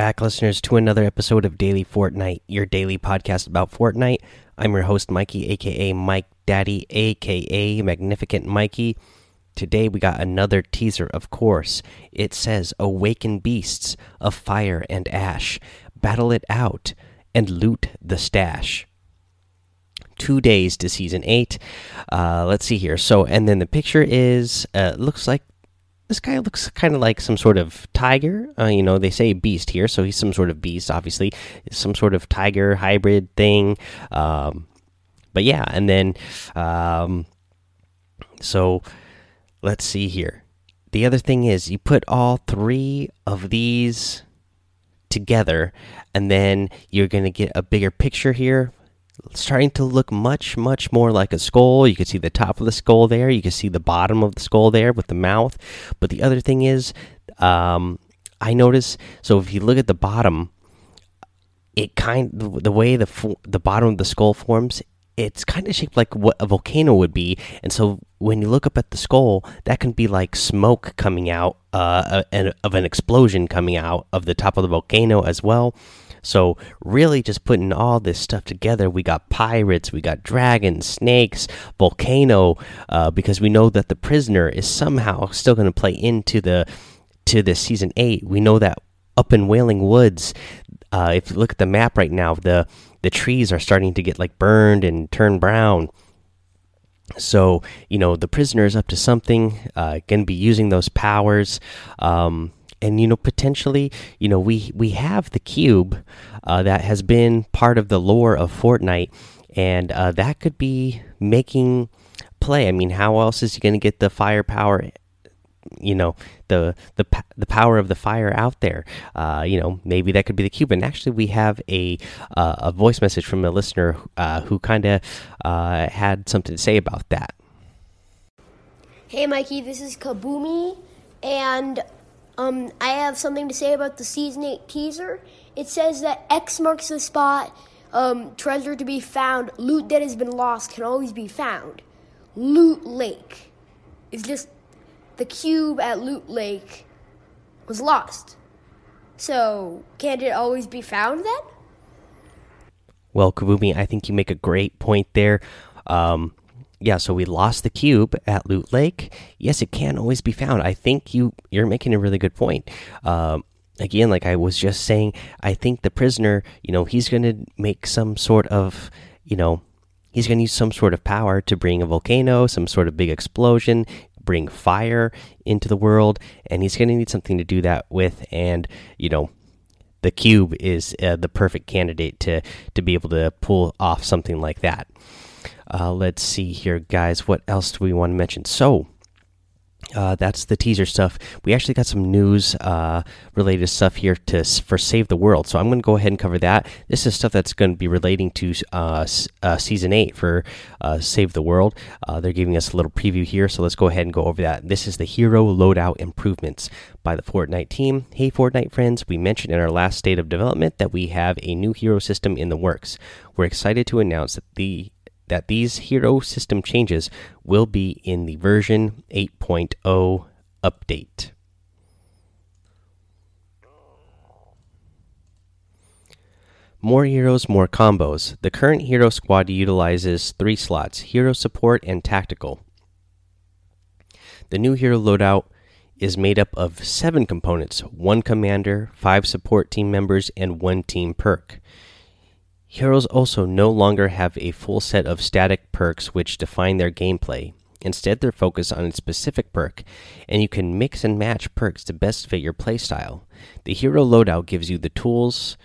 Back, listeners, to another episode of Daily Fortnite, your daily podcast about Fortnite. I'm your host, Mikey, aka Mike Daddy, aka Magnificent Mikey. Today we got another teaser, of course. It says, Awaken beasts of fire and ash, battle it out, and loot the stash. Two days to season eight. Uh, let's see here. So, and then the picture is, uh, looks like this guy looks kind of like some sort of tiger. Uh, you know, they say beast here, so he's some sort of beast, obviously, some sort of tiger hybrid thing. Um, but yeah, and then, um, so let's see here. The other thing is, you put all three of these together, and then you're going to get a bigger picture here starting to look much much more like a skull. You can see the top of the skull there. You can see the bottom of the skull there with the mouth. But the other thing is um, i notice so if you look at the bottom it kind the way the the bottom of the skull forms it's kind of shaped like what a volcano would be. And so when you look up at the skull that can be like smoke coming out uh, of an explosion coming out of the top of the volcano as well so, really, just putting all this stuff together, we got pirates, we got dragons, snakes, volcano, uh, because we know that the prisoner is somehow still going to play into the to the season eight. We know that up in Wailing Woods, uh, if you look at the map right now, the the trees are starting to get like burned and turn brown. So you know the prisoner is up to something. Uh, going to be using those powers. Um, and you know potentially you know we we have the cube uh, that has been part of the lore of Fortnite, and uh, that could be making play. I mean, how else is he going to get the firepower? You know the the the power of the fire out there. Uh, you know maybe that could be the cube. And actually, we have a uh, a voice message from a listener uh, who kind of uh, had something to say about that. Hey, Mikey, this is Kabumi, and um, I have something to say about the season 8 teaser. It says that X marks the spot, um, treasure to be found, loot that has been lost can always be found. Loot Lake is just the cube at Loot Lake was lost. So, can't it always be found then? Well, Kavumi, I think you make a great point there. Um, yeah, so we lost the cube at Loot Lake. Yes, it can always be found. I think you you're making a really good point. Um, again, like I was just saying, I think the prisoner, you know, he's going to make some sort of, you know, he's going to use some sort of power to bring a volcano, some sort of big explosion, bring fire into the world, and he's going to need something to do that with. And you know, the cube is uh, the perfect candidate to to be able to pull off something like that. Uh, let's see here, guys. What else do we want to mention? So, uh, that's the teaser stuff. We actually got some news uh, related stuff here to for Save the World, so I'm going to go ahead and cover that. This is stuff that's going to be relating to uh, uh season eight for uh, Save the World. Uh, they're giving us a little preview here, so let's go ahead and go over that. This is the hero loadout improvements by the Fortnite team. Hey, Fortnite friends! We mentioned in our last state of development that we have a new hero system in the works. We're excited to announce that the that these hero system changes will be in the version 8.0 update. More heroes, more combos. The current hero squad utilizes three slots hero support and tactical. The new hero loadout is made up of seven components one commander, five support team members, and one team perk. Heroes also no longer have a full set of static perks which define their gameplay. Instead, they're focused on a specific perk, and you can mix and match perks to best fit your playstyle. The hero loadout gives you the tools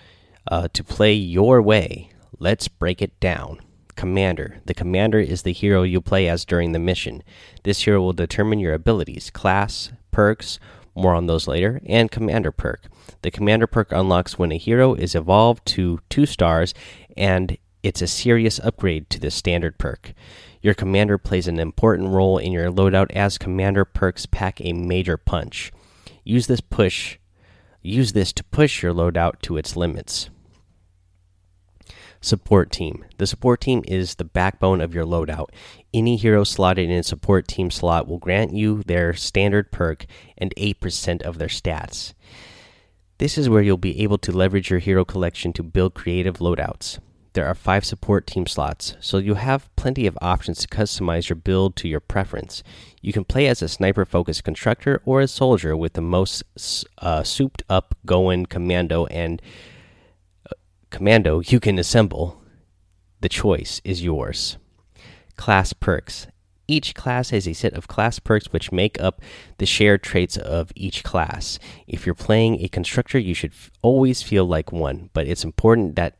uh, to play your way. Let's break it down. Commander. The commander is the hero you play as during the mission. This hero will determine your abilities, class, perks, more on those later, and commander perk. The commander perk unlocks when a hero is evolved to 2 stars, and it's a serious upgrade to the standard perk. Your commander plays an important role in your loadout as commander perks pack a major punch. Use this push use this to push your loadout to its limits. Support team. The support team is the backbone of your loadout. Any hero slotted in a support team slot will grant you their standard perk and 8% of their stats. This is where you'll be able to leverage your hero collection to build creative loadouts. There are five support team slots, so you'll have plenty of options to customize your build to your preference. You can play as a sniper focused constructor or a soldier with the most uh, souped up going commando and commando you can assemble. The choice is yours. Class perks. Each class has a set of class perks which make up the shared traits of each class. If you're playing a constructor, you should always feel like one, but it's important that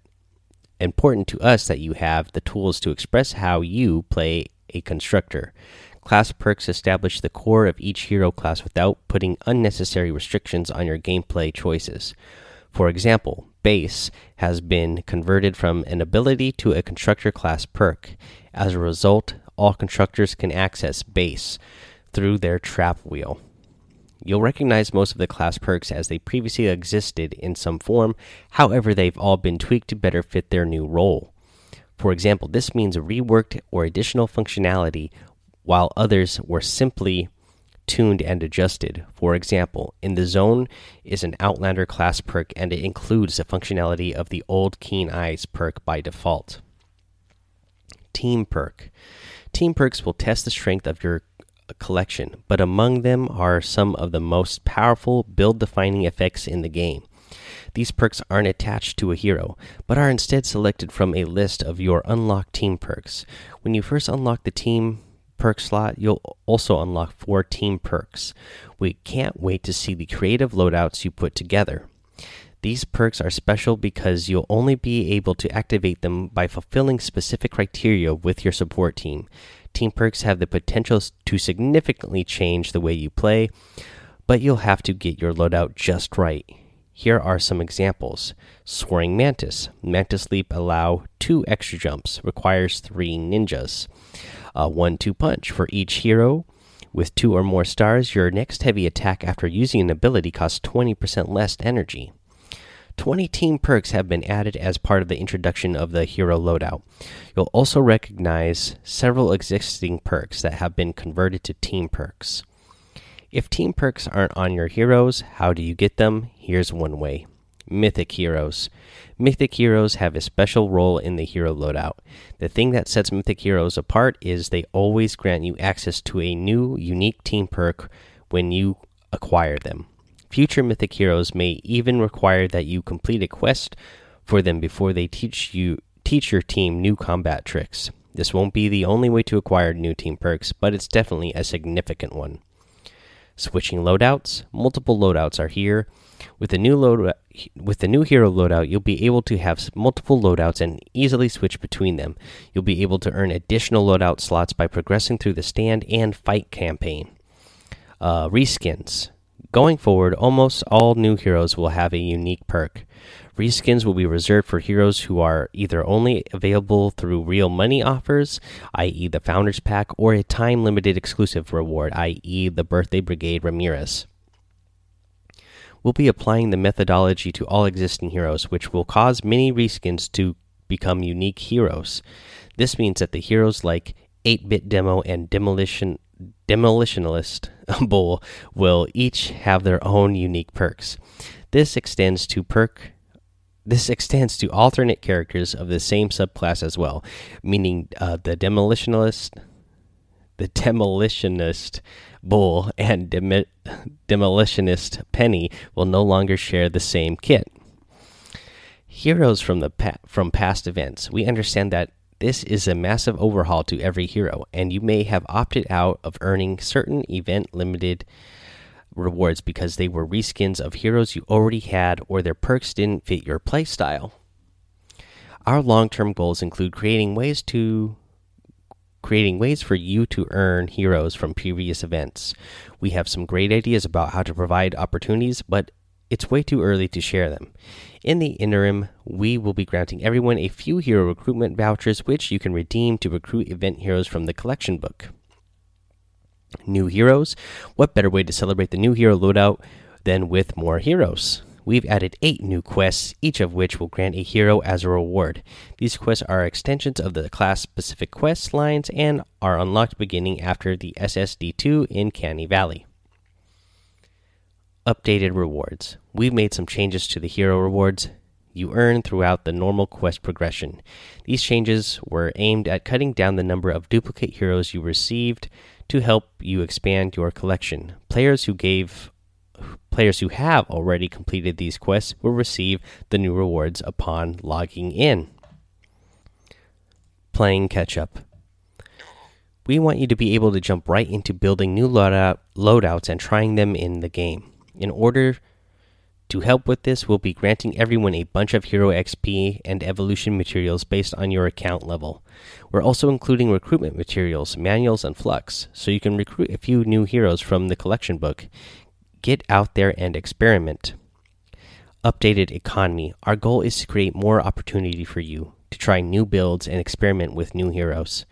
important to us that you have the tools to express how you play a constructor. Class perks establish the core of each hero class without putting unnecessary restrictions on your gameplay choices. For example, Base has been converted from an ability to a constructor class perk. As a result, all constructors can access base through their trap wheel. You'll recognize most of the class perks as they previously existed in some form, however, they've all been tweaked to better fit their new role. For example, this means reworked or additional functionality, while others were simply tuned and adjusted. For example, in the zone is an Outlander class perk and it includes the functionality of the old Keen Eyes perk by default. Team perk. Team perks will test the strength of your collection, but among them are some of the most powerful build defining effects in the game. These perks aren't attached to a hero, but are instead selected from a list of your unlocked team perks. When you first unlock the team perk slot, you'll also unlock four team perks. We can't wait to see the creative loadouts you put together. These perks are special because you'll only be able to activate them by fulfilling specific criteria with your support team. Team perks have the potential to significantly change the way you play, but you'll have to get your loadout just right. Here are some examples. Soaring Mantis. Mantis Leap allow two extra jumps, requires three ninjas. A 1 2 punch for each hero. With two or more stars, your next heavy attack after using an ability costs 20% less energy. 20 team perks have been added as part of the introduction of the hero loadout. You'll also recognize several existing perks that have been converted to team perks. If team perks aren't on your heroes, how do you get them? Here's one way Mythic Heroes. Mythic Heroes have a special role in the hero loadout. The thing that sets Mythic Heroes apart is they always grant you access to a new, unique team perk when you acquire them. Future mythic heroes may even require that you complete a quest for them before they teach you teach your team new combat tricks. This won't be the only way to acquire new team perks, but it's definitely a significant one. Switching loadouts, multiple loadouts are here. With the new load with the new hero loadout, you'll be able to have multiple loadouts and easily switch between them. You'll be able to earn additional loadout slots by progressing through the stand and fight campaign. Uh, reskins. Going forward, almost all new heroes will have a unique perk. Reskins will be reserved for heroes who are either only available through real money offers, i.e., the Founders Pack, or a time limited exclusive reward, i.e., the Birthday Brigade Ramirez. We'll be applying the methodology to all existing heroes, which will cause many reskins to become unique heroes. This means that the heroes like 8 bit demo and demolition demolitionist bull will each have their own unique perks. This extends to perk this extends to alternate characters of the same subclass as well, meaning uh, the demolitionist, the demolitionist bull, and Dem demolitionist penny will no longer share the same kit. Heroes from the pa from past events. We understand that this is a massive overhaul to every hero, and you may have opted out of earning certain event limited rewards because they were reskins of heroes you already had or their perks didn't fit your playstyle. Our long-term goals include creating ways to creating ways for you to earn heroes from previous events. We have some great ideas about how to provide opportunities, but it's way too early to share them. In the interim, we will be granting everyone a few hero recruitment vouchers, which you can redeem to recruit event heroes from the collection book. New heroes? What better way to celebrate the new hero loadout than with more heroes? We've added eight new quests, each of which will grant a hero as a reward. These quests are extensions of the class specific quest lines and are unlocked beginning after the SSD2 in Canny Valley. Updated rewards. We've made some changes to the hero rewards you earn throughout the normal quest progression. These changes were aimed at cutting down the number of duplicate heroes you received to help you expand your collection. Players who gave players who have already completed these quests will receive the new rewards upon logging in. Playing catch up. We want you to be able to jump right into building new loadout, loadouts and trying them in the game. In order to help with this, we'll be granting everyone a bunch of hero XP and evolution materials based on your account level. We're also including recruitment materials, manuals, and flux, so you can recruit a few new heroes from the collection book. Get out there and experiment. Updated economy. Our goal is to create more opportunity for you to try new builds and experiment with new heroes.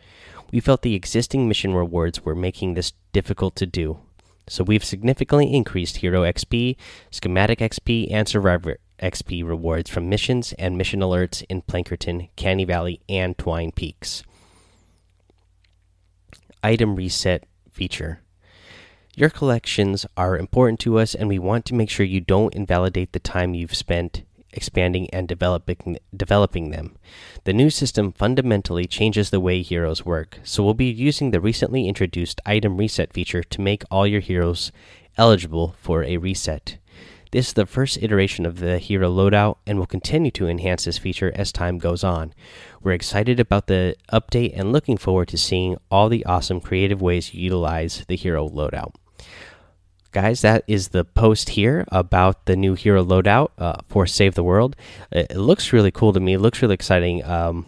We felt the existing mission rewards were making this difficult to do. So we've significantly increased Hero XP, Schematic XP, and Survivor XP rewards from missions and mission alerts in Plankerton, Canny Valley, and Twine Peaks. Item Reset feature. Your collections are important to us, and we want to make sure you don't invalidate the time you've spent expanding and developing developing them. The new system fundamentally changes the way heroes work, so we'll be using the recently introduced item reset feature to make all your heroes eligible for a reset. This is the first iteration of the hero loadout and we'll continue to enhance this feature as time goes on. We're excited about the update and looking forward to seeing all the awesome creative ways you utilize the hero loadout guys, that is the post here about the new hero loadout uh, for Save the World. It, it, looks really cool to me. It looks really exciting. Um,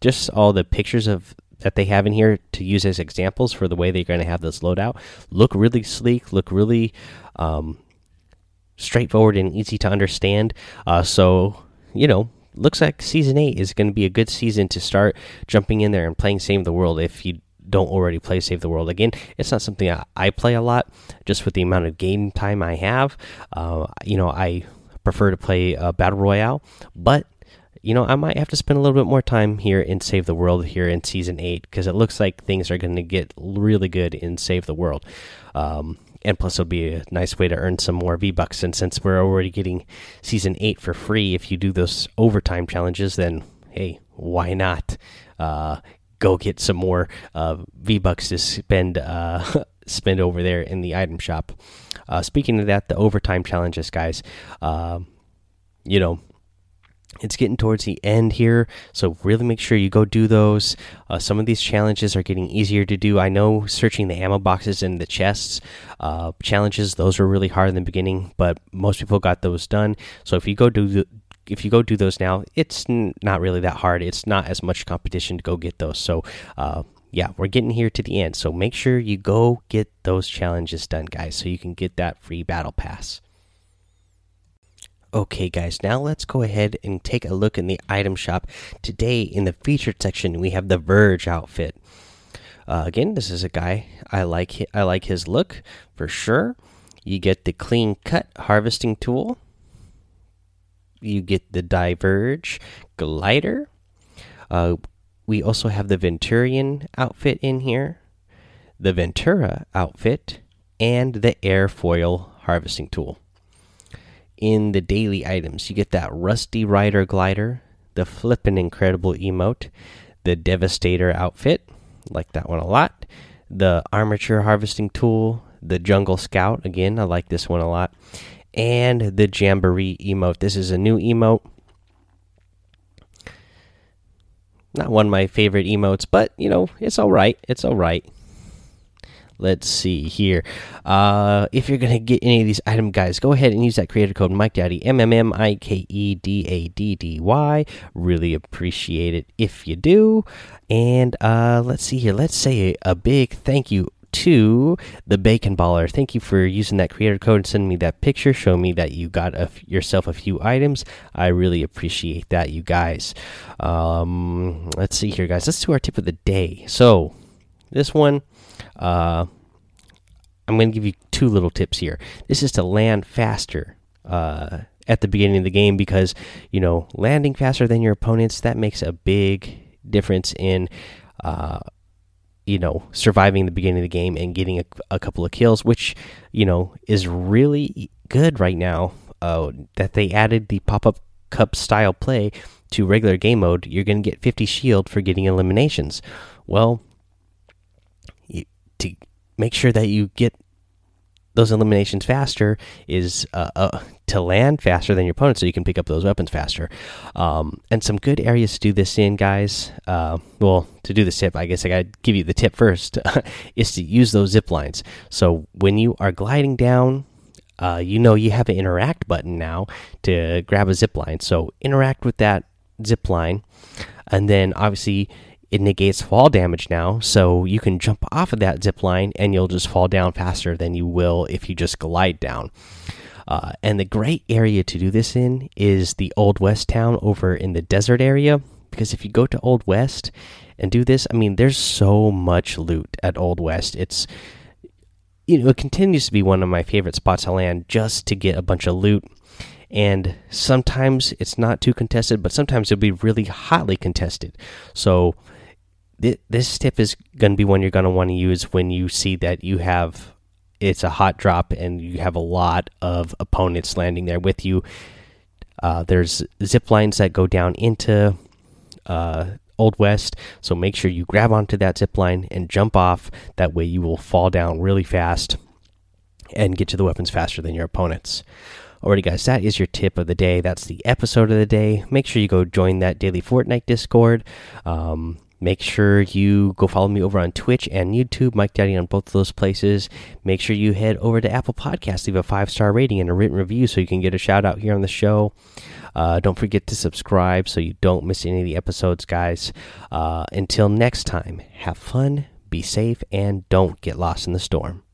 just all the pictures of that they have in here to use as examples for the way they're going to have this loadout look really sleek. Look really um, straightforward and easy to understand. Uh, so you know. Looks like season eight is going to be a good season to start jumping in there and playing Save the World if you don't already play Save the World. Again, it's not something I, I play a lot, just with the amount of game time I have. Uh, you know, I prefer to play uh, Battle Royale, but you know, I might have to spend a little bit more time here in Save the World here in Season 8 because it looks like things are going to get really good in Save the World. Um, and plus, it'll be a nice way to earn some more V Bucks. And since we're already getting Season 8 for free, if you do those overtime challenges, then hey, why not? Uh, go get some more uh, V Bucks to spend uh, spend over there in the item shop. Uh, speaking of that, the overtime challenges, guys. Um, you know, it's getting towards the end here, so really make sure you go do those. Uh, some of these challenges are getting easier to do. I know searching the ammo boxes and the chests uh, challenges; those were really hard in the beginning, but most people got those done. So if you go do if you go do those now, it's not really that hard. It's not as much competition to go get those. So, uh, yeah, we're getting here to the end. So make sure you go get those challenges done, guys, so you can get that free battle pass. Okay, guys, now let's go ahead and take a look in the item shop. Today, in the featured section, we have the Verge outfit. Uh, again, this is a guy I like. I like his look for sure. You get the clean cut harvesting tool you get the Diverge glider. Uh, we also have the Venturion outfit in here, the Ventura outfit, and the airfoil harvesting tool. In the daily items, you get that Rusty Rider glider, the Flippin' Incredible emote, the Devastator outfit, like that one a lot, the Armature harvesting tool, the Jungle Scout, again, I like this one a lot, and the Jamboree emote. This is a new emote. Not one of my favorite emotes, but you know, it's all right. It's all right. Let's see here. Uh, if you're gonna get any of these item guys, go ahead and use that creator code Mike Daddy M M M I K E D A D D Y. Really appreciate it if you do. And uh, let's see here. Let's say a, a big thank you to the Bacon Baller. Thank you for using that creator code and sending me that picture. Show me that you got a, yourself a few items. I really appreciate that, you guys. Um, let's see here, guys. Let's do our tip of the day. So, this one, uh, I'm going to give you two little tips here. This is to land faster. Uh, at the beginning of the game because you know landing faster than your opponents that makes a big difference in uh, you know surviving the beginning of the game and getting a, a couple of kills, which you know is really good right now. Uh, that they added the pop up cup style play to regular game mode, you're going to get 50 shield for getting eliminations. Well, you, to make sure that you get those eliminations faster is uh, uh, to land faster than your opponent so you can pick up those weapons faster. Um, and some good areas to do this in, guys. Uh, well, to do the tip, I guess I got to give you the tip first is to use those zip lines. So when you are gliding down, uh, you know you have an interact button now to grab a zip line. So interact with that zip line, and then obviously it negates fall damage now, so you can jump off of that zip line and you'll just fall down faster than you will if you just glide down. Uh, and the great area to do this in is the Old West town over in the desert area. Because if you go to Old West and do this, I mean, there's so much loot at Old West. It's, you know, it continues to be one of my favorite spots to land just to get a bunch of loot. And sometimes it's not too contested, but sometimes it'll be really hotly contested. So, this tip is going to be one you're going to want to use when you see that you have it's a hot drop and you have a lot of opponents landing there with you. Uh, there's zip lines that go down into uh, Old West, so make sure you grab onto that zip line and jump off. That way, you will fall down really fast and get to the weapons faster than your opponents. Alrighty, guys, that is your tip of the day. That's the episode of the day. Make sure you go join that daily Fortnite Discord. Um, Make sure you go follow me over on Twitch and YouTube, Mike Daddy on both of those places. Make sure you head over to Apple Podcasts, leave a five star rating and a written review so you can get a shout out here on the show. Uh, don't forget to subscribe so you don't miss any of the episodes, guys. Uh, until next time, have fun, be safe, and don't get lost in the storm.